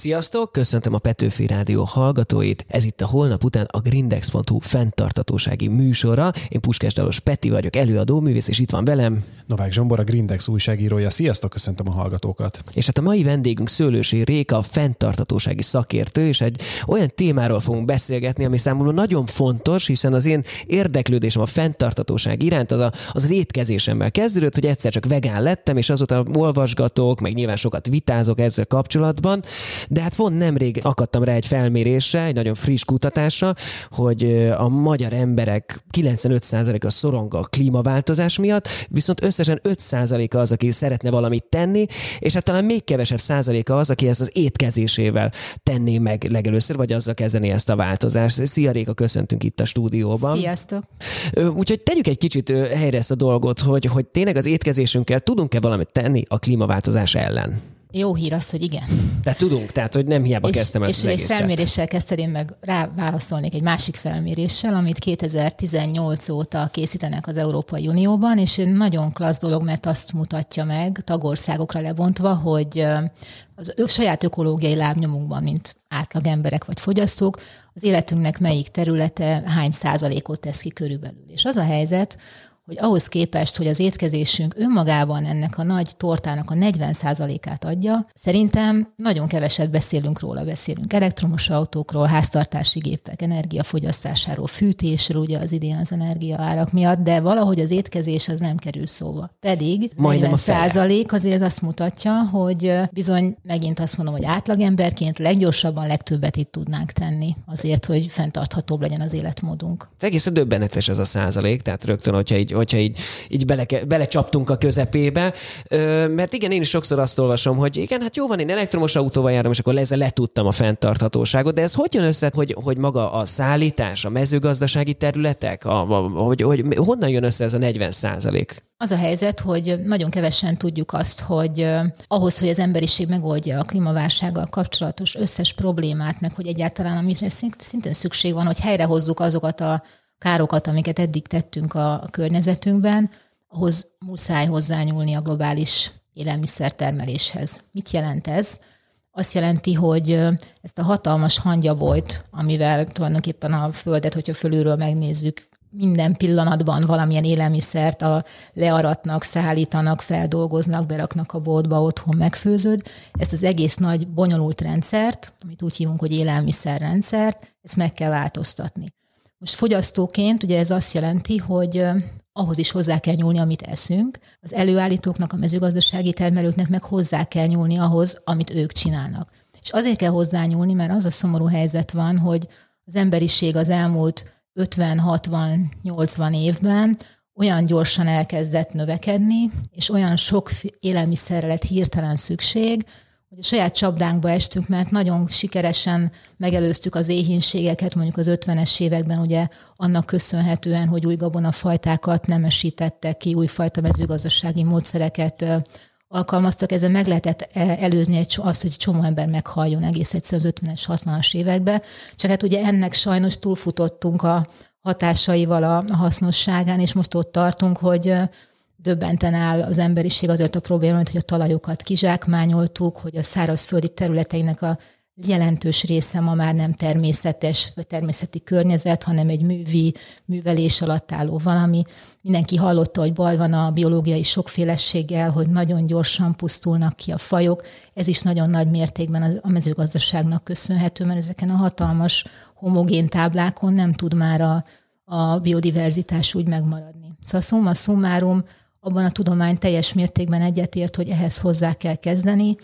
Sziasztok, köszöntöm a Petőfi Rádió hallgatóit. Ez itt a holnap után a grindex.hu fenntartatósági műsora. Én Puskás Dalos Peti vagyok, előadó művész, és itt van velem. Novák Zsombor, a Grindex újságírója. Sziasztok, köszöntöm a hallgatókat. És hát a mai vendégünk Szőlősi Réka, a fenntartatósági szakértő, és egy olyan témáról fogunk beszélgetni, ami számomra nagyon fontos, hiszen az én érdeklődésem a fenntartatóság iránt az a, az, az étkezésemmel kezdődött, hogy egyszer csak vegán lettem, és azóta olvasgatok, meg nyilván sokat vitázok ezzel kapcsolatban, de hát von nemrég akadtam rá egy felmérésre, egy nagyon friss kutatásra, hogy a magyar emberek 95%-a szorong a klímaváltozás miatt, viszont összesen 5%-a az, aki szeretne valamit tenni, és hát talán még kevesebb százaléka az, aki ezt az étkezésével tenné meg legelőször, vagy azzal kezdeni ezt a változást. Szia Réka, köszöntünk itt a stúdióban. Sziasztok! Úgyhogy tegyük egy kicsit helyre ezt a dolgot, hogy, hogy tényleg az étkezésünkkel tudunk-e valamit tenni a klímaváltozás ellen? Jó hír az, hogy igen. Tehát tudunk, tehát hogy nem hiába és, kezdtem ezt és az egy egészet. felméréssel kezdted, én meg rá válaszolnék egy másik felméréssel, amit 2018 óta készítenek az Európai Unióban, és egy nagyon klassz dolog, mert azt mutatja meg, tagországokra lebontva, hogy az saját ökológiai lábnyomunkban, mint átlag emberek vagy fogyasztók, az életünknek melyik területe hány százalékot tesz ki körülbelül. És az a helyzet, hogy ahhoz képest, hogy az étkezésünk önmagában ennek a nagy tortának a 40%-át adja, szerintem nagyon keveset beszélünk róla. Beszélünk elektromos autókról, háztartási gépek energiafogyasztásáról, fűtésről, ugye az idén az energiaárak miatt, de valahogy az étkezés az nem kerül szóba. Pedig Majdnem 40% azért azt mutatja, hogy bizony megint azt mondom, hogy átlagemberként leggyorsabban legtöbbet itt tudnánk tenni azért, hogy fenntarthatóbb legyen az életmódunk. Egészen döbbenetes ez a százalék, tehát rögtön, hogyha így hogyha így, így bele, belecsaptunk a közepébe. Ö, mert igen, én is sokszor azt olvasom, hogy igen, hát jó van, én elektromos autóval járom, és akkor ezzel letudtam a fenntarthatóságot, de ez hogy jön össze, hogy, hogy maga a szállítás, a mezőgazdasági területek, a, a, hogy, hogy honnan jön össze ez a 40 százalék? Az a helyzet, hogy nagyon kevesen tudjuk azt, hogy ahhoz, hogy az emberiség megoldja a klímaválsággal kapcsolatos összes problémát, meg hogy egyáltalán amire szintén szükség van, hogy helyrehozzuk azokat a károkat, amiket eddig tettünk a, környezetünkben, ahhoz muszáj hozzányúlni a globális élelmiszertermeléshez. Mit jelent ez? Azt jelenti, hogy ezt a hatalmas hangyabolyt, amivel tulajdonképpen a Földet, hogyha fölülről megnézzük, minden pillanatban valamilyen élelmiszert a learatnak, szállítanak, feldolgoznak, beraknak a boltba, otthon megfőződ. Ezt az egész nagy, bonyolult rendszert, amit úgy hívunk, hogy élelmiszerrendszert, ezt meg kell változtatni. Most fogyasztóként ugye ez azt jelenti, hogy ahhoz is hozzá kell nyúlni, amit eszünk. Az előállítóknak, a mezőgazdasági termelőknek meg hozzá kell nyúlni ahhoz, amit ők csinálnak. És azért kell hozzányúlni, mert az a szomorú helyzet van, hogy az emberiség az elmúlt 50-60-80 évben olyan gyorsan elkezdett növekedni, és olyan sok élelmiszerre lett hirtelen szükség, hogy a saját csapdánkba estünk, mert nagyon sikeresen megelőztük az éhínségeket, mondjuk az 50-es években ugye annak köszönhetően, hogy új gabonafajtákat nemesítettek ki, újfajta mezőgazdasági módszereket alkalmaztak, ezzel meg lehetett e, előzni egy, azt, hogy csomó ember meghalljon egész egyszer az 50-es, 60-as években. Csak hát ugye ennek sajnos túlfutottunk a hatásaival a hasznosságán, és most ott tartunk, hogy döbbenten áll az emberiség azért a probléma, hogy a talajokat kizsákmányoltuk, hogy a szárazföldi területeinek a jelentős része ma már nem természetes vagy természeti környezet, hanem egy művi, művelés alatt álló valami. Mindenki hallotta, hogy baj van a biológiai sokféleséggel, hogy nagyon gyorsan pusztulnak ki a fajok. Ez is nagyon nagy mértékben a mezőgazdaságnak köszönhető, mert ezeken a hatalmas homogén táblákon nem tud már a, a biodiverzitás úgy megmaradni. Szóval szumma summarum, abban a tudomány teljes mértékben egyetért, hogy ehhez hozzá kell kezdeni,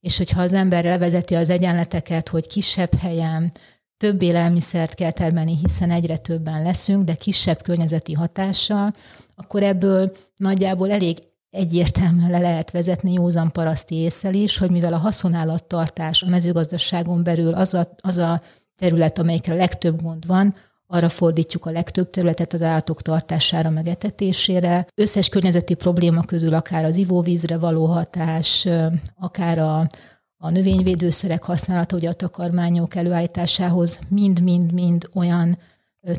és hogyha az ember levezeti az egyenleteket, hogy kisebb helyen több élelmiszert kell termelni, hiszen egyre többen leszünk, de kisebb környezeti hatással, akkor ebből nagyjából elég egyértelműen le lehet vezetni józan paraszti észsel is, hogy mivel a haszonállattartás a mezőgazdaságon belül az a, az a terület, amelyikre legtöbb gond van, arra fordítjuk a legtöbb területet az állatok tartására, meg etetésére. Összes környezeti probléma közül akár az ivóvízre való hatás, akár a, a növényvédőszerek használata, ugye a takarmányok előállításához mind-mind-mind olyan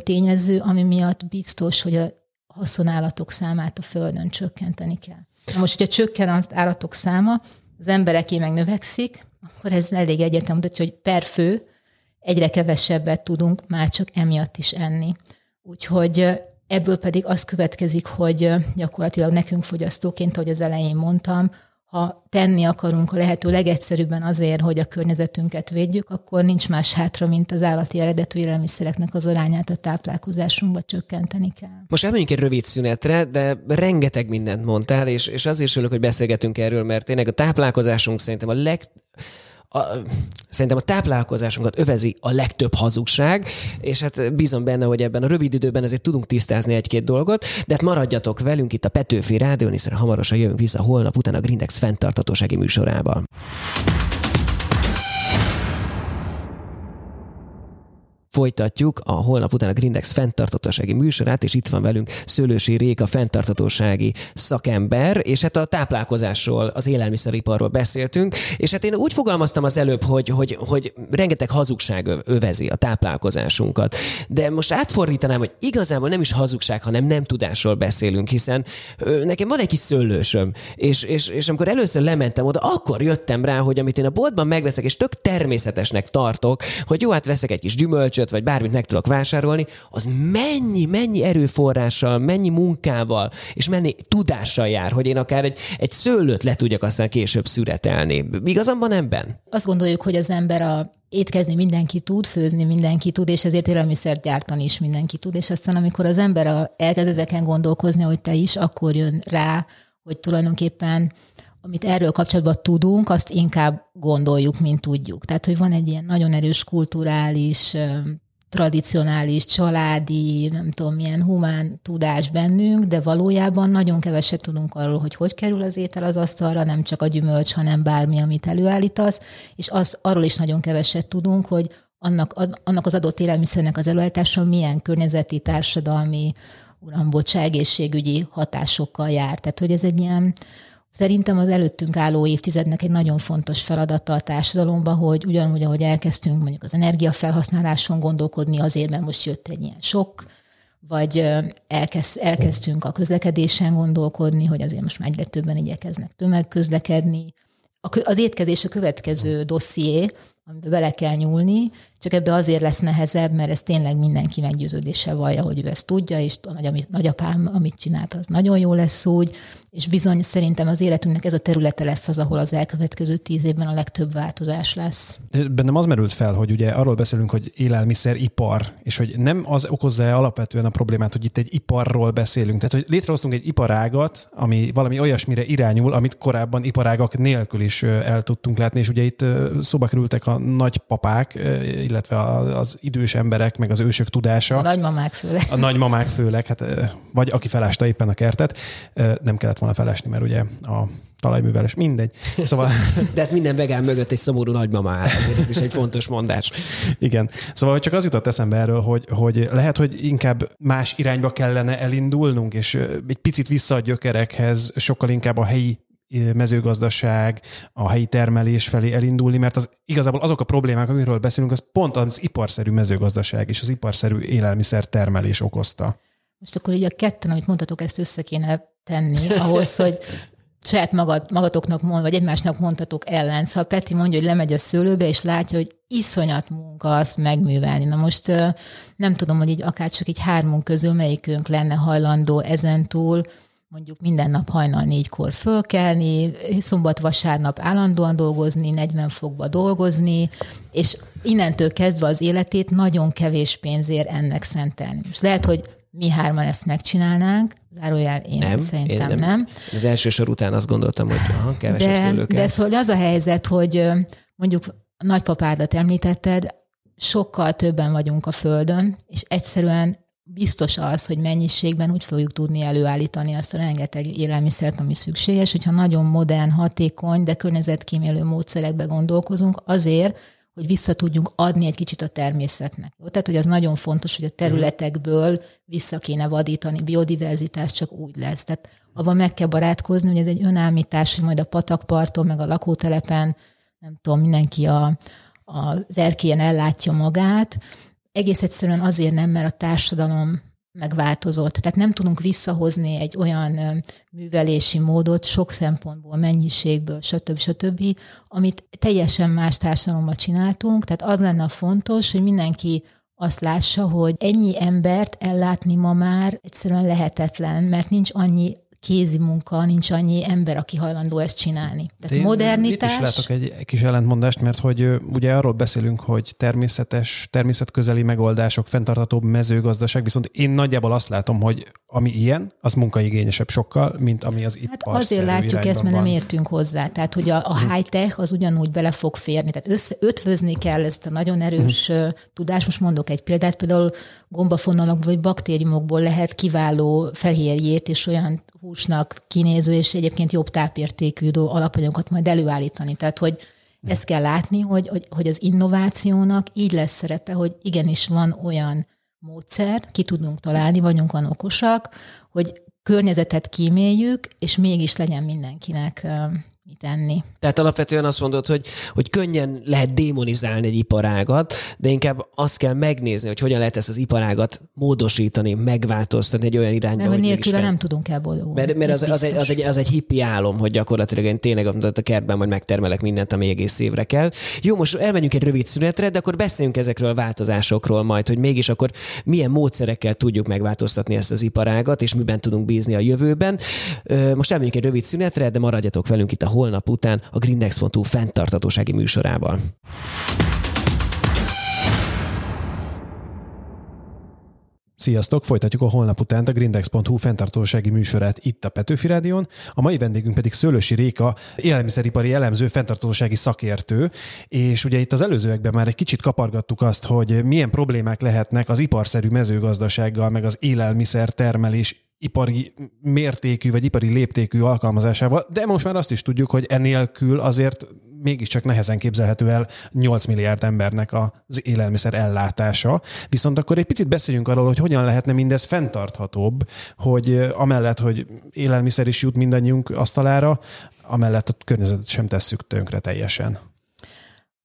tényező, ami miatt biztos, hogy a haszonállatok számát a Földön csökkenteni kell. Na most, hogyha csökken az állatok száma, az embereké meg növekszik, akkor ez elég egyértelmű, hogy per fő egyre kevesebbet tudunk már csak emiatt is enni. Úgyhogy ebből pedig az következik, hogy gyakorlatilag nekünk fogyasztóként, ahogy az elején mondtam, ha tenni akarunk a lehető legegyszerűbben azért, hogy a környezetünket védjük, akkor nincs más hátra, mint az állati eredetű élelmiszereknek az arányát a táplálkozásunkba csökkenteni kell. Most elmegyünk egy rövid szünetre, de rengeteg mindent mondtál, és, és azért is örülök, hogy beszélgetünk erről, mert tényleg a táplálkozásunk szerintem a leg a, szerintem a táplálkozásunkat övezi a legtöbb hazugság, és hát bízom benne, hogy ebben a rövid időben azért tudunk tisztázni egy-két dolgot, de hát maradjatok velünk itt a Petőfi Rádión, hiszen hamarosan jövünk vissza holnap után a Grindex fenntartatósági műsorával. Folytatjuk a holnap után a Grindex fenntartatósági műsorát, és itt van velünk Szőlősi Réka fenntartatósági szakember, és hát a táplálkozásról, az élelmiszeriparról beszéltünk, és hát én úgy fogalmaztam az előbb, hogy, hogy, hogy rengeteg hazugság övezi a táplálkozásunkat. De most átfordítanám, hogy igazából nem is hazugság, hanem nem tudásról beszélünk, hiszen nekem van egy kis szőlősöm, és, és, és amikor először lementem oda, akkor jöttem rá, hogy amit én a boltban megveszek, és tök természetesnek tartok, hogy jó, hát veszek egy kis gyümölcsöt, vagy bármit meg tudok vásárolni, az mennyi, mennyi erőforrással, mennyi munkával, és mennyi tudással jár, hogy én akár egy, egy szőlőt le tudjak aztán később szüretelni. Igazam van ebben? Azt gondoljuk, hogy az ember a étkezni mindenki tud, főzni mindenki tud, és ezért élelmiszert gyártani is mindenki tud, és aztán amikor az ember elkezd ezeken gondolkozni, hogy te is, akkor jön rá, hogy tulajdonképpen amit erről kapcsolatban tudunk, azt inkább gondoljuk, mint tudjuk. Tehát, hogy van egy ilyen nagyon erős kulturális, tradicionális, családi, nem tudom, milyen humán tudás bennünk, de valójában nagyon keveset tudunk arról, hogy hogy kerül az étel az asztalra, nem csak a gyümölcs, hanem bármi, amit előállítasz, és az, arról is nagyon keveset tudunk, hogy annak, annak az adott élelmiszernek az előállítása milyen környezeti, társadalmi, uram, bocs, egészségügyi hatásokkal jár. Tehát, hogy ez egy ilyen Szerintem az előttünk álló évtizednek egy nagyon fontos feladata a társadalomban, hogy ugyanúgy, ahogy elkezdtünk mondjuk az energiafelhasználáson gondolkodni, azért, mert most jött egy ilyen sok, vagy elkezd, elkezdtünk a közlekedésen gondolkodni, hogy azért most már egyre többen igyekeznek tömegközlekedni. Az étkezés a következő dosszié, amiben bele kell nyúlni, csak ebbe azért lesz nehezebb, mert ez tényleg mindenki meggyőződése vallja, hogy ő ezt tudja, és a nagyapám, amit csinált, az nagyon jó lesz úgy, és bizony szerintem az életünknek ez a területe lesz az, ahol az elkövetkező tíz évben a legtöbb változás lesz. Bennem az merült fel, hogy ugye arról beszélünk, hogy élelmiszeripar, és hogy nem az okozza alapvetően a problémát, hogy itt egy iparról beszélünk. Tehát, hogy létrehoztunk egy iparágat, ami valami olyasmire irányul, amit korábban iparágak nélkül is el tudtunk látni, és ugye itt szóba kerültek a nagypapák, illetve az idős emberek, meg az ősök tudása. A nagymamák főleg. A nagymamák főleg, hát, vagy aki felásta éppen a kertet, nem kellett volna felesni, mert ugye a talajműveles, mindegy. Szóval... De hát minden vegán mögött egy szomorú nagymama áll, ez is egy fontos mondás. Igen. Szóval csak az jutott eszembe erről, hogy, hogy lehet, hogy inkább más irányba kellene elindulnunk, és egy picit vissza a gyökerekhez, sokkal inkább a helyi mezőgazdaság, a helyi termelés felé elindulni, mert az igazából azok a problémák, amiről beszélünk, az pont az iparszerű mezőgazdaság és az iparszerű élelmiszer termelés okozta. Most akkor így a ketten, amit mondhatok, ezt össze kéne tenni ahhoz, hogy saját magad, magatoknak mond, vagy egymásnak mondhatok ellen. Szóval Peti mondja, hogy lemegy a szőlőbe, és látja, hogy iszonyat munka azt megművelni. Na most nem tudom, hogy így akár csak így hármunk közül melyikünk lenne hajlandó ezentúl mondjuk minden nap hajnal négykor fölkelni, szombat-vasárnap állandóan dolgozni, 40 fokba dolgozni, és innentől kezdve az életét nagyon kevés pénzért ennek szentelni. Most lehet, hogy mi hárman ezt megcsinálnánk, zárójel én nem, szerintem én nem. nem. Az első sor után azt gondoltam, hogy aha, kevesebb de, De szóval az a helyzet, hogy mondjuk nagypapádat említetted, sokkal többen vagyunk a Földön, és egyszerűen biztos az, hogy mennyiségben úgy fogjuk tudni előállítani azt a rengeteg élelmiszert, ami szükséges, hogyha nagyon modern, hatékony, de környezetkímélő módszerekbe gondolkozunk, azért, hogy vissza tudjunk adni egy kicsit a természetnek. Tehát, hogy az nagyon fontos, hogy a területekből vissza kéne vadítani, biodiverzitás csak úgy lesz. Tehát avval meg kell barátkozni, hogy ez egy önállítás, hogy majd a patakparton, meg a lakótelepen, nem tudom, mindenki a, az erkélyen ellátja magát, egész egyszerűen azért nem, mert a társadalom megváltozott. Tehát nem tudunk visszahozni egy olyan művelési módot sok szempontból, mennyiségből, stb. stb., amit teljesen más társadalomban csináltunk. Tehát az lenne fontos, hogy mindenki azt lássa, hogy ennyi embert ellátni ma már egyszerűen lehetetlen, mert nincs annyi kézi munka, nincs annyi ember, aki hajlandó ezt csinálni. Tehát Én modernitás... Itt is látok egy kis ellentmondást, mert hogy ugye arról beszélünk, hogy természetes, természetközeli megoldások, fenntartható mezőgazdaság, viszont én nagyjából azt látom, hogy ami ilyen, az munkaigényesebb sokkal, mint ami az ipar. Hát azért látjuk ezt, mert van. nem értünk hozzá. Tehát, hogy a, a high-tech az ugyanúgy bele fog férni. Tehát össze, ötvözni kell ezt a nagyon erős uh-huh. tudást. Most mondok egy példát, például gombafonalak vagy baktériumokból lehet kiváló fehérjét és olyan húsnak kinéző és egyébként jobb tápértékű alapanyagokat majd előállítani. Tehát, hogy ezt kell látni, hogy, hogy, hogy az innovációnak így lesz szerepe, hogy igenis van olyan módszer, ki tudunk találni, vagyunk olyan okosak, hogy környezetet kíméljük, és mégis legyen mindenkinek mit enni. Tehát alapvetően azt mondod, hogy, hogy könnyen lehet démonizálni egy iparágat, de inkább azt kell megnézni, hogy hogyan lehet ezt az iparágat módosítani, megváltoztatni egy olyan irányba. Mert hogy nélküle nem tudunk elboldogulni. Mert, mert az, az, egy, az, egy, az egy hippi álom, hogy gyakorlatilag én tényleg a kertben majd megtermelek mindent, ami egész évre kell. Jó, most elmenjünk egy rövid szünetre, de akkor beszéljünk ezekről a változásokról majd, hogy mégis akkor milyen módszerekkel tudjuk megváltoztatni ezt az iparágat, és miben tudunk bízni a jövőben. Most elmenjünk egy rövid szünetre, de maradjatok velünk itt a holnap után a Grindex.hu fenntartatósági műsorával. Sziasztok! Folytatjuk a holnap után a grindex.hu fenntartósági műsorát itt a Petőfi Rádion. A mai vendégünk pedig Szőlősi Réka, élelmiszeripari elemző, fenntartósági szakértő, és ugye itt az előzőekben már egy kicsit kapargattuk azt, hogy milyen problémák lehetnek az iparszerű mezőgazdasággal, meg az élelmiszer termelés ipari mértékű vagy ipari léptékű alkalmazásával, de most már azt is tudjuk, hogy enélkül azért mégiscsak nehezen képzelhető el 8 milliárd embernek az élelmiszer ellátása. Viszont akkor egy picit beszéljünk arról, hogy hogyan lehetne mindez fenntarthatóbb, hogy amellett, hogy élelmiszer is jut mindannyiunk asztalára, amellett a környezetet sem tesszük tönkre teljesen.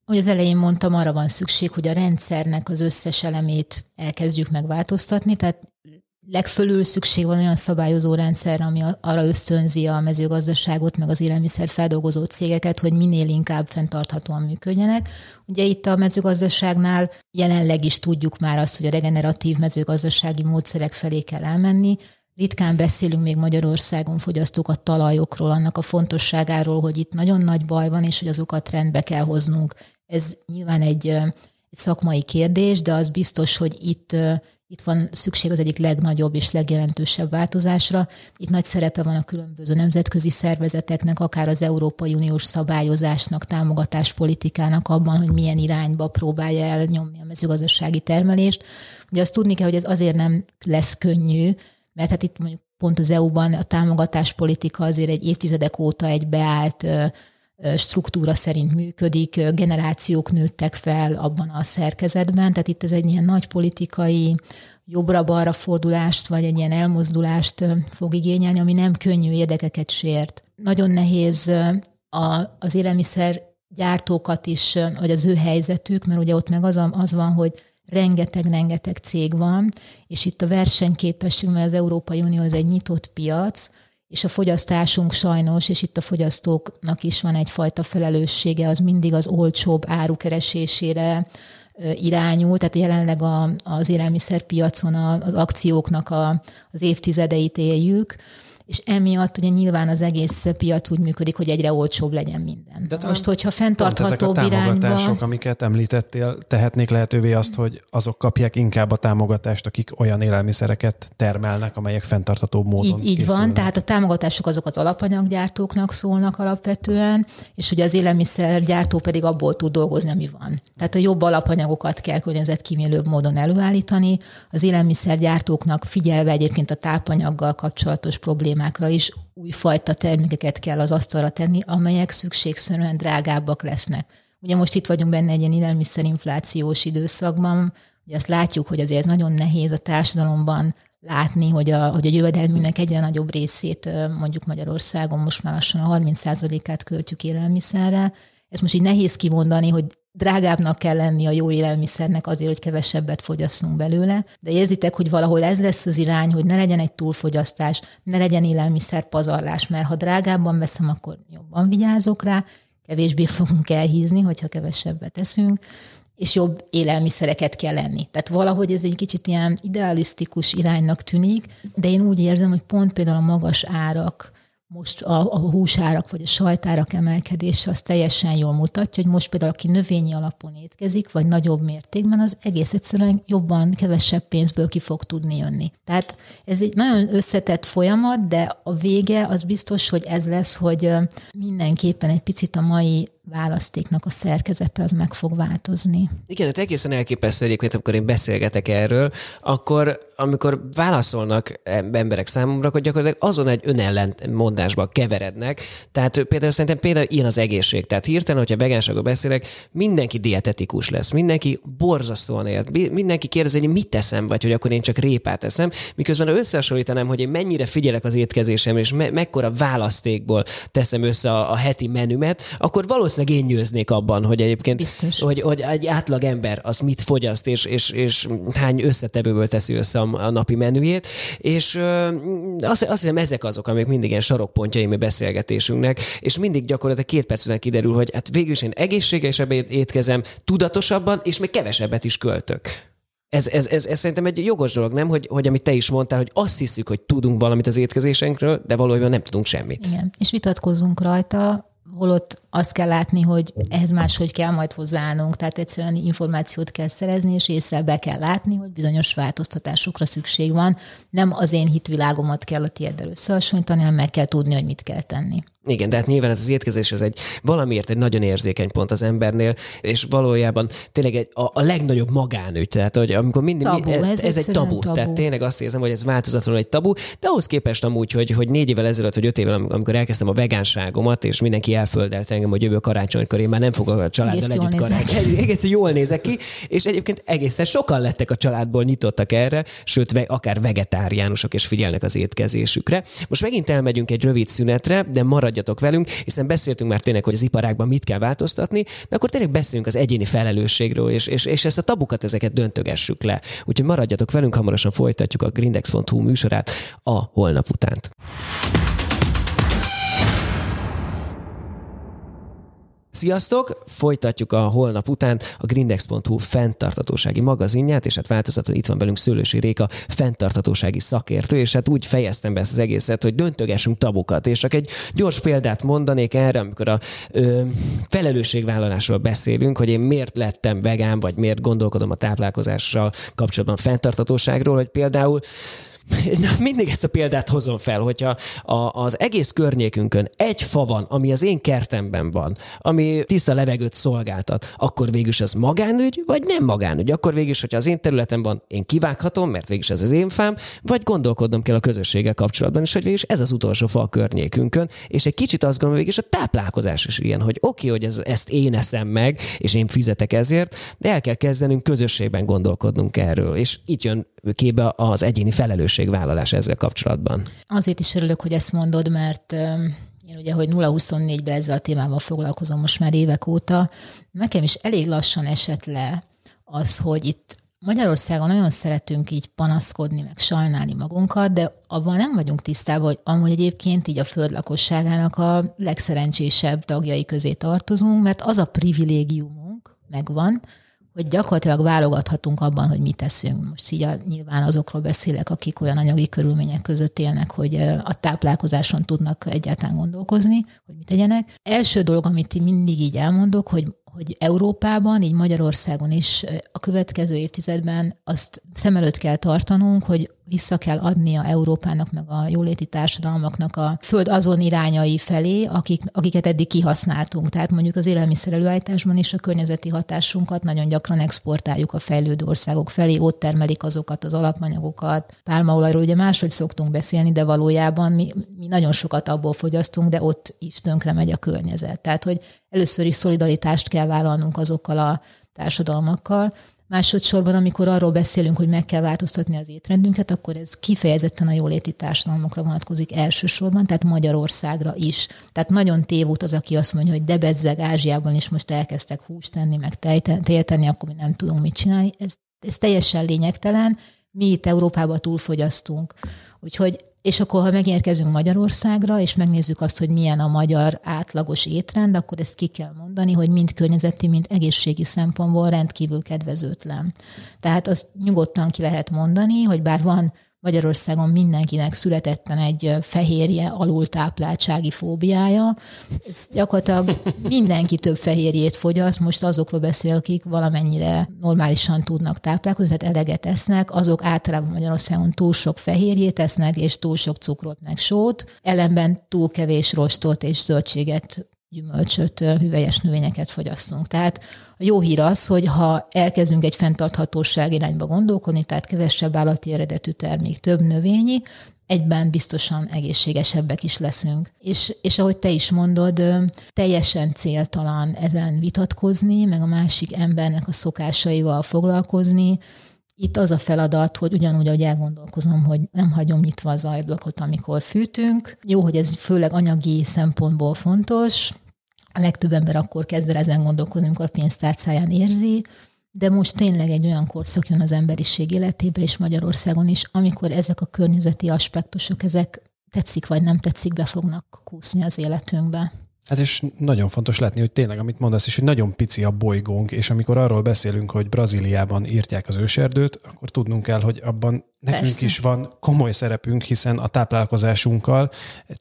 Hogy az elején mondtam, arra van szükség, hogy a rendszernek az összes elemét elkezdjük megváltoztatni, tehát legfölül szükség van olyan szabályozó rendszer, ami arra ösztönzi a mezőgazdaságot, meg az élelmiszer feldolgozó cégeket, hogy minél inkább fenntarthatóan működjenek. Ugye itt a mezőgazdaságnál jelenleg is tudjuk már azt, hogy a regeneratív mezőgazdasági módszerek felé kell elmenni, Ritkán beszélünk még Magyarországon fogyasztók a talajokról, annak a fontosságáról, hogy itt nagyon nagy baj van, és hogy azokat rendbe kell hoznunk. Ez nyilván egy, egy szakmai kérdés, de az biztos, hogy itt itt van szükség az egyik legnagyobb és legjelentősebb változásra. Itt nagy szerepe van a különböző nemzetközi szervezeteknek, akár az Európai Uniós szabályozásnak, támogatáspolitikának abban, hogy milyen irányba próbálja elnyomni a mezőgazdasági termelést. Ugye azt tudni kell, hogy ez azért nem lesz könnyű, mert hát itt mondjuk pont az EU-ban a támogatáspolitika azért egy évtizedek óta egy beállt struktúra szerint működik, generációk nőttek fel abban a szerkezetben, tehát itt ez egy ilyen nagy politikai jobbra-balra fordulást, vagy egy ilyen elmozdulást fog igényelni, ami nem könnyű érdekeket sért. Nagyon nehéz a, az élelmiszer gyártókat is, vagy az ő helyzetük, mert ugye ott meg az, az van, hogy rengeteg-rengeteg cég van, és itt a versenyképesség, mert az Európai Unió az egy nyitott piac, és a fogyasztásunk sajnos, és itt a fogyasztóknak is van egyfajta felelőssége, az mindig az olcsóbb árukeresésére irányul, tehát jelenleg a, az élelmiszerpiacon az akcióknak a, az évtizedeit éljük, és emiatt ugye nyilván az egész piac úgy működik, hogy egyre olcsóbb legyen minden. De Most, hogyha fenntarthatóbb ezek a támogatások, irányba... amiket említettél, tehetnék lehetővé azt, hogy azok kapják inkább a támogatást, akik olyan élelmiszereket termelnek, amelyek fenntarthatóbb módon Így, így van, tehát a támogatások azok az alapanyaggyártóknak szólnak alapvetően, és ugye az élelmiszergyártó pedig abból tud dolgozni, ami van. Tehát a jobb alapanyagokat kell környezetkímélőbb módon előállítani, az élelmiszergyártóknak figyelve egyébként a tápanyaggal kapcsolatos problémák problémákra is újfajta termékeket kell az asztalra tenni, amelyek szükségszerűen drágábbak lesznek. Ugye most itt vagyunk benne egy ilyen élelmiszerinflációs időszakban, ugye azt látjuk, hogy azért nagyon nehéz a társadalomban látni, hogy a, hogy a jövedelműnek egyre nagyobb részét mondjuk Magyarországon most már lassan a 30%-át költjük élelmiszerre. Ez most így nehéz kimondani, hogy drágábbnak kell lenni a jó élelmiszernek azért, hogy kevesebbet fogyasszunk belőle, de érzitek, hogy valahol ez lesz az irány, hogy ne legyen egy túlfogyasztás, ne legyen élelmiszer pazarlás, mert ha drágábban veszem, akkor jobban vigyázok rá, kevésbé fogunk elhízni, hogyha kevesebbet eszünk, és jobb élelmiszereket kell lenni. Tehát valahogy ez egy kicsit ilyen idealisztikus iránynak tűnik, de én úgy érzem, hogy pont például a magas árak, most a, a húsárak vagy a sajtárak emelkedése az teljesen jól mutatja, hogy most például aki növényi alapon étkezik, vagy nagyobb mértékben, az egész egyszerűen jobban, kevesebb pénzből ki fog tudni jönni. Tehát ez egy nagyon összetett folyamat, de a vége az biztos, hogy ez lesz, hogy mindenképpen egy picit a mai választéknak a szerkezete az meg fog változni. Igen, hát egészen elképesztő egyébként, amikor én beszélgetek erről, akkor amikor válaszolnak emberek számomra, akkor gyakorlatilag azon egy önellentmondásba keverednek. Tehát például szerintem például ilyen az egészség. Tehát hirtelen, hogyha vegánságról beszélek, mindenki dietetikus lesz, mindenki borzasztóan élt, mindenki kérdezi, hogy mit teszem, vagy hogy akkor én csak répát eszem, miközben ha összehasonlítanám, hogy én mennyire figyelek az étkezésem, és me- mekkora választékból teszem össze a, a heti menümet, akkor valószínűleg valószínűleg én győznék abban, hogy egyébként Biztos. Hogy, hogy egy átlag ember az mit fogyaszt, és, és, és hány összetevőből teszi össze a, a napi menüjét, és ö, azt, azt hiszem ezek azok, amik mindig ilyen sarokpontjai mi beszélgetésünknek, és mindig gyakorlatilag két perc után kiderül, hogy hát végül is én egészségesebben étkezem, tudatosabban, és még kevesebbet is költök. Ez, ez, ez, ez szerintem egy jogos dolog, nem? Hogy, hogy amit te is mondtál, hogy azt hiszük, hogy tudunk valamit az étkezésenkről, de valójában nem tudunk semmit. Igen, és vitatkozunk rajta, holott azt kell látni, hogy ehhez máshogy kell majd hozzáállnunk, tehát egyszerűen információt kell szerezni, és észre be kell látni, hogy bizonyos változtatásokra szükség van. Nem az én hitvilágomat kell a tieddel összehasonlítani, hanem meg kell tudni, hogy mit kell tenni. Igen, de hát nyilván ez az étkezés az egy valamiért egy nagyon érzékeny pont az embernél, és valójában tényleg egy, a, a legnagyobb magánügy. Tehát, hogy amikor mindig, tabu, ez, ez, ez egy tabu. tabu. Tehát tényleg azt érzem, hogy ez változatlanul egy tabu, de ahhoz képest amúgy, hogy, hogy négy évvel ezelőtt, vagy öt évvel, amikor elkezdtem a vegánságomat, és mindenki elföldelt engem, hogy jövő karácsonykor én már nem fogok a családdal együtt karácsony. Egészen jól nézek ki, és egyébként egészen sokan lettek a családból, nyitottak erre, sőt, akár vegetáriánusok és figyelnek az étkezésükre. Most megint elmegyünk egy rövid szünetre, de maradjatok velünk, hiszen beszéltünk már tényleg, hogy az iparágban mit kell változtatni, de akkor tényleg beszélünk az egyéni felelősségről, és, és, és ezt a tabukat, ezeket döntögessük le. Úgyhogy maradjatok velünk, hamarosan folytatjuk a grindex.hu műsorát a holnap utánt. Sziasztok! Folytatjuk a holnap után a grindex.hu fenntartatósági magazinját, és hát változatlan itt van velünk Szőlősi Réka, fenntartatósági szakértő, és hát úgy fejeztem be ezt az egészet, hogy döntögessünk tabukat, és csak egy gyors példát mondanék erre, amikor a ö, felelősségvállalásról beszélünk, hogy én miért lettem vegán, vagy miért gondolkodom a táplálkozással kapcsolatban fenntartatóságról, hogy például mindig ezt a példát hozom fel, hogyha a, az egész környékünkön egy fa van, ami az én kertemben van, ami tiszta levegőt szolgáltat, akkor végül az magánügy, vagy nem magánügy? Akkor végül is, hogyha az én területem van, én kivághatom, mert végül ez az én fám, vagy gondolkodnom kell a közösséggel kapcsolatban, és hogy végül ez az utolsó fa a környékünkön, és egy kicsit azt gondolom, végül a táplálkozás is ilyen, hogy oké, okay, hogy ez, ezt én eszem meg, és én fizetek ezért, de el kell kezdenünk közösségben gondolkodnunk erről, és itt jön képbe az egyéni felelősségvállalás ezzel kapcsolatban. Azért is örülök, hogy ezt mondod, mert én ugye, hogy 0-24-ben ezzel a témával foglalkozom most már évek óta, nekem is elég lassan esett le az, hogy itt Magyarországon nagyon szeretünk így panaszkodni, meg sajnálni magunkat, de abban nem vagyunk tisztában, hogy amúgy egyébként így a föld lakosságának a legszerencsésebb tagjai közé tartozunk, mert az a privilégiumunk megvan, hogy gyakorlatilag válogathatunk abban, hogy mit teszünk. Most így nyilván azokról beszélek, akik olyan anyagi körülmények között élnek, hogy a táplálkozáson tudnak egyáltalán gondolkozni, hogy mit tegyenek. Első dolog, amit mindig így elmondok, hogy hogy Európában, így Magyarországon is a következő évtizedben azt szem előtt kell tartanunk, hogy vissza kell adnia Európának, meg a jóléti társadalmaknak a föld azon irányai felé, akik, akiket eddig kihasználtunk. Tehát mondjuk az élelmiszer előállításban is a környezeti hatásunkat nagyon gyakran exportáljuk a fejlődő országok felé, ott termelik azokat az alapanyagokat. Pálmaolajról ugye máshogy szoktunk beszélni, de valójában mi, mi nagyon sokat abból fogyasztunk, de ott is tönkre megy a környezet. Tehát, hogy először is szolidaritást kell vállalnunk azokkal a társadalmakkal, Másodszorban, amikor arról beszélünk, hogy meg kell változtatni az étrendünket, akkor ez kifejezetten a jóléti társadalmakra vonatkozik elsősorban, tehát Magyarországra is. Tehát nagyon tévút az, aki azt mondja, hogy debezzeg Ázsiában is most elkezdtek húst tenni, meg tejet tenni, akkor mi nem tudunk mit csinálni. Ez, ez teljesen lényegtelen. Mi itt Európában túlfogyasztunk. Úgyhogy és akkor, ha megérkezünk Magyarországra, és megnézzük azt, hogy milyen a magyar átlagos étrend, akkor ezt ki kell mondani, hogy mind környezeti, mind egészségi szempontból rendkívül kedvezőtlen. Tehát azt nyugodtan ki lehet mondani, hogy bár van Magyarországon mindenkinek születetten egy fehérje alultápláltsági fóbiája. Ez gyakorlatilag mindenki több fehérjét fogyaszt, most azokról beszél, akik valamennyire normálisan tudnak táplálkozni, tehát eleget esznek, azok általában Magyarországon túl sok fehérjét esznek, és túl sok cukrot, meg sót, ellenben túl kevés rostot és zöldséget gyümölcsöt, hüvelyes növényeket fogyasztunk. Tehát a jó hír az, hogy ha elkezdünk egy fenntarthatóság irányba gondolkodni, tehát kevesebb állati eredetű termék, több növényi, egyben biztosan egészségesebbek is leszünk. És, és ahogy te is mondod, teljesen céltalan ezen vitatkozni, meg a másik embernek a szokásaival foglalkozni. Itt az a feladat, hogy ugyanúgy, ahogy elgondolkozom, hogy nem hagyom nyitva az ajblokot, amikor fűtünk. Jó, hogy ez főleg anyagi szempontból fontos, a legtöbb ember akkor kezd el ezen gondolkozni, amikor a pénztárcáján érzi, de most tényleg egy olyan korszak jön az emberiség életébe, és Magyarországon is, amikor ezek a környezeti aspektusok, ezek tetszik vagy nem tetszik, be fognak kúszni az életünkbe. Hát és nagyon fontos látni, hogy tényleg, amit mondasz is, hogy nagyon pici a bolygónk, és amikor arról beszélünk, hogy Brazíliában írtják az őserdőt, akkor tudnunk kell, hogy abban nekünk Persze. is van komoly szerepünk, hiszen a táplálkozásunkkal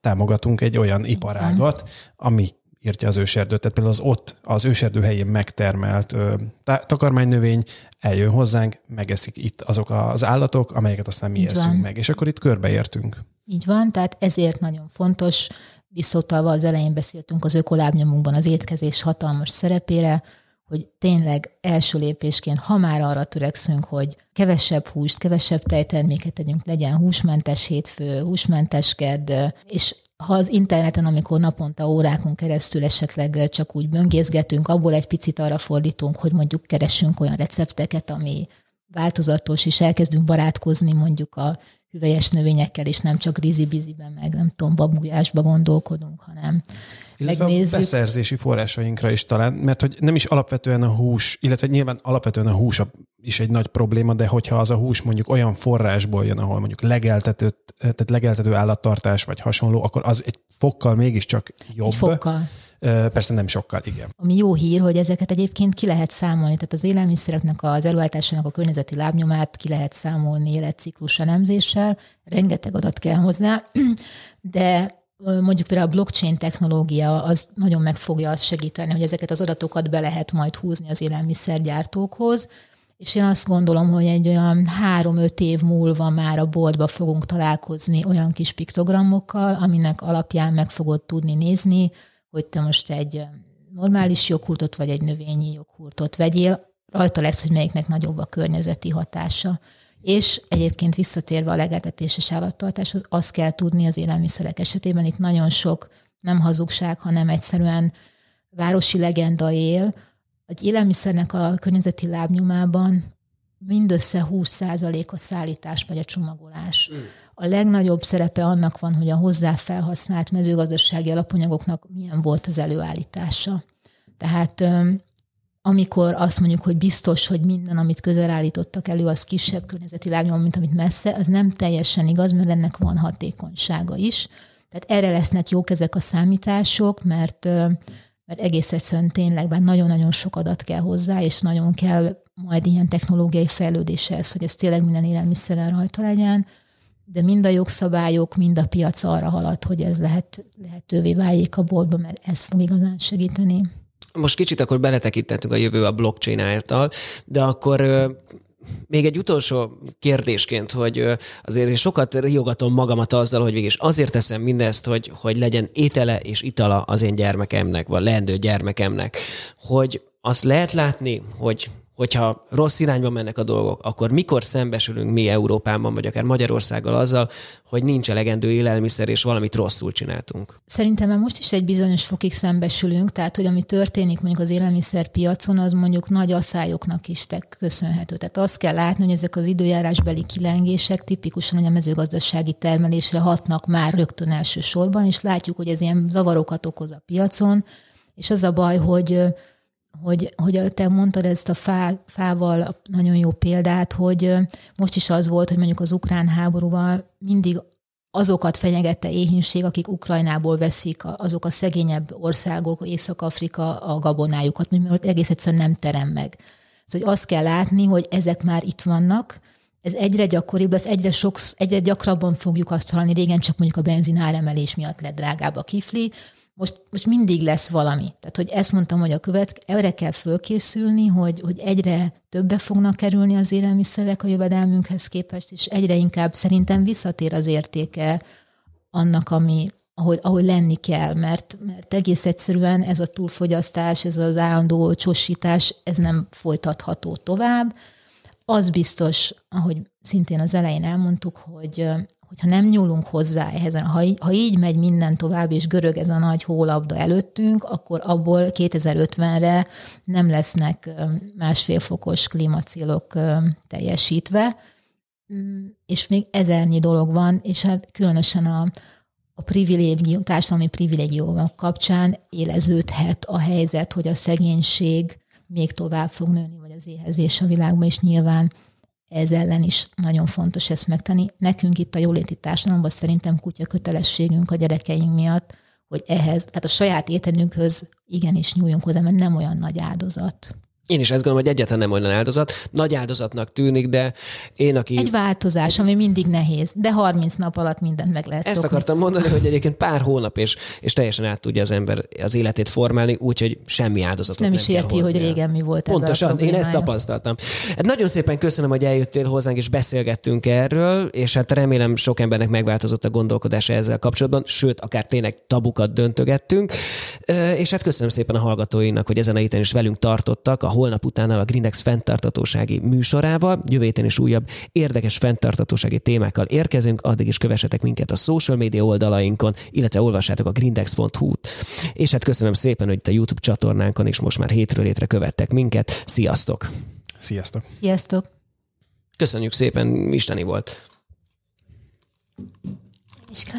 támogatunk egy olyan iparágat, ami írtja az őserdőt. Tehát például az ott, az őserdő helyén megtermelt ö, takarmánynövény eljön hozzánk, megeszik itt azok az állatok, amelyeket aztán mi Így eszünk van. meg. És akkor itt körbeértünk. Így van, tehát ezért nagyon fontos, visszautalva az elején beszéltünk az ökolábnyomunkban az étkezés hatalmas szerepére, hogy tényleg első lépésként, ha már arra törekszünk, hogy kevesebb húst, kevesebb tejterméket tegyünk, legyen húsmentes hétfő, húsmentes kedd, és ha az interneten, amikor naponta órákon keresztül esetleg csak úgy böngészgetünk, abból egy picit arra fordítunk, hogy mondjuk keresünk olyan recepteket, ami változatos, és elkezdünk barátkozni mondjuk a hüvelyes növényekkel, és nem csak rizibiziben, meg nem tudom, babujásba gondolkodunk, hanem illetve megnézzük. a beszerzési forrásainkra is talán, mert hogy nem is alapvetően a hús, illetve nyilván alapvetően a hús is egy nagy probléma, de hogyha az a hús mondjuk olyan forrásból jön, ahol mondjuk legeltető, tehát legeltető állattartás vagy hasonló, akkor az egy fokkal mégiscsak jobb. Egy fokkal. Persze nem sokkal, igen. Ami jó hír, hogy ezeket egyébként ki lehet számolni, tehát az élelmiszereknek, az előállításának a környezeti lábnyomát ki lehet számolni életciklus elemzéssel, rengeteg adat kell hozzá, de mondjuk például a blockchain technológia az nagyon meg fogja azt segíteni, hogy ezeket az adatokat be lehet majd húzni az élelmiszergyártókhoz, és én azt gondolom, hogy egy olyan három-öt év múlva már a boltba fogunk találkozni olyan kis piktogramokkal, aminek alapján meg fogod tudni nézni, hogy te most egy normális joghurtot vagy egy növényi joghurtot vegyél, rajta lesz, hogy melyiknek nagyobb a környezeti hatása. És egyébként visszatérve a legeltetéses állattartáshoz, azt kell tudni az élelmiszerek esetében, itt nagyon sok nem hazugság, hanem egyszerűen városi legenda él. Egy élelmiszernek a környezeti lábnyomában mindössze 20% a szállítás vagy a csomagolás. Mm. A legnagyobb szerepe annak van, hogy a hozzá felhasznált mezőgazdasági alapanyagoknak milyen volt az előállítása. Tehát amikor azt mondjuk, hogy biztos, hogy minden, amit közel állítottak elő, az kisebb környezeti lábnyom, mint amit messze, az nem teljesen igaz, mert ennek van hatékonysága is. Tehát erre lesznek jók ezek a számítások, mert, mert egész egyszerűen tényleg bár nagyon-nagyon sok adat kell hozzá, és nagyon kell majd ilyen technológiai fejlődéshez, hogy ez tényleg minden élelmiszeren rajta legyen, de mind a jogszabályok, mind a piac arra halad, hogy ez lehet, lehetővé váljék a boltba, mert ez fog igazán segíteni. Most kicsit akkor beletekintettünk a jövő a blockchain által, de akkor még egy utolsó kérdésként, hogy azért én sokat riogatom magamat azzal, hogy végig azért teszem mindezt, hogy, hogy legyen étele és itala az én gyermekemnek, vagy leendő gyermekemnek, hogy azt lehet látni, hogy hogyha rossz irányba mennek a dolgok, akkor mikor szembesülünk mi Európában, vagy akár Magyarországgal azzal, hogy nincs elegendő élelmiszer, és valamit rosszul csináltunk? Szerintem már most is egy bizonyos fokig szembesülünk, tehát hogy ami történik mondjuk az élelmiszerpiacon, az mondjuk nagy asszályoknak is köszönhető. Tehát azt kell látni, hogy ezek az időjárásbeli kilengések tipikusan a mezőgazdasági termelésre hatnak már rögtön elsősorban, és látjuk, hogy ez ilyen zavarokat okoz a piacon, és az a baj, hogy hogy, hogy te mondtad ezt a fá, fával nagyon jó példát, hogy most is az volt, hogy mondjuk az ukrán háborúval mindig azokat fenyegette éhínség, akik Ukrajnából veszik, azok a szegényebb országok, Észak-Afrika a gabonájukat, mert egész egyszerűen nem terem meg. Szóval azt kell látni, hogy ezek már itt vannak, ez egyre gyakoribb lesz, egyre, sok, egyre gyakrabban fogjuk azt hallani, régen csak mondjuk a benzin áremelés miatt lett drágább a kifli, most, most mindig lesz valami. Tehát, hogy ezt mondtam, hogy a követ, erre kell fölkészülni, hogy, hogy egyre többe fognak kerülni az élelmiszerek a jövedelmünkhez képest, és egyre inkább szerintem visszatér az értéke annak, ami, ahogy, ahogy lenni kell, mert, mert egész egyszerűen ez a túlfogyasztás, ez az állandó csosítás, ez nem folytatható tovább. Az biztos, ahogy szintén az elején elmondtuk, hogy hogyha nem nyúlunk hozzá ehhez, ha, ha így megy minden tovább, és görög ez a nagy hólabda előttünk, akkor abból 2050-re nem lesznek másfél fokos klímacélok teljesítve, mm, és még ezernyi dolog van, és hát különösen a, a privilégium, társadalmi privilégiumok kapcsán éleződhet a helyzet, hogy a szegénység még tovább fog nőni, vagy az éhezés a világban, és nyilván ez ellen is nagyon fontos ezt megtenni. Nekünk itt a jóléti társadalomban szerintem kutya kötelességünk a gyerekeink miatt, hogy ehhez, tehát a saját ételünkhöz igenis nyúljunk hozzá, mert nem olyan nagy áldozat. Én is ezt gondolom, hogy egyáltalán nem olyan áldozat. Nagy áldozatnak tűnik, de én, aki... Egy változás, ami mindig nehéz, de 30 nap alatt mindent meg lehet Ezt szokni. akartam mondani, hogy egyébként pár hónap, és, és teljesen át tudja az ember az életét formálni, úgyhogy semmi áldozatot nem, nem is érti, hogy régen mi volt Pontosan, én ezt tapasztaltam. Hát nagyon szépen köszönöm, hogy eljöttél hozzánk, és beszélgettünk erről, és hát remélem sok embernek megváltozott a gondolkodása ezzel kapcsolatban, sőt, akár tényleg tabukat döntögettünk. És hát köszönöm szépen a hallgatóinak, hogy ezen a héten is velünk tartottak. A holnap után a Grindex fenntartatósági műsorával. Jövő héten is újabb érdekes fenntartatósági témákkal érkezünk, addig is kövessetek minket a social media oldalainkon, illetve olvassátok a grindex.hu-t. És hát köszönöm szépen, hogy itt a YouTube csatornánkon is most már hétről hétre követtek minket. Sziasztok! Sziasztok! Sziasztok! Köszönjük szépen, isteni volt! Iskán.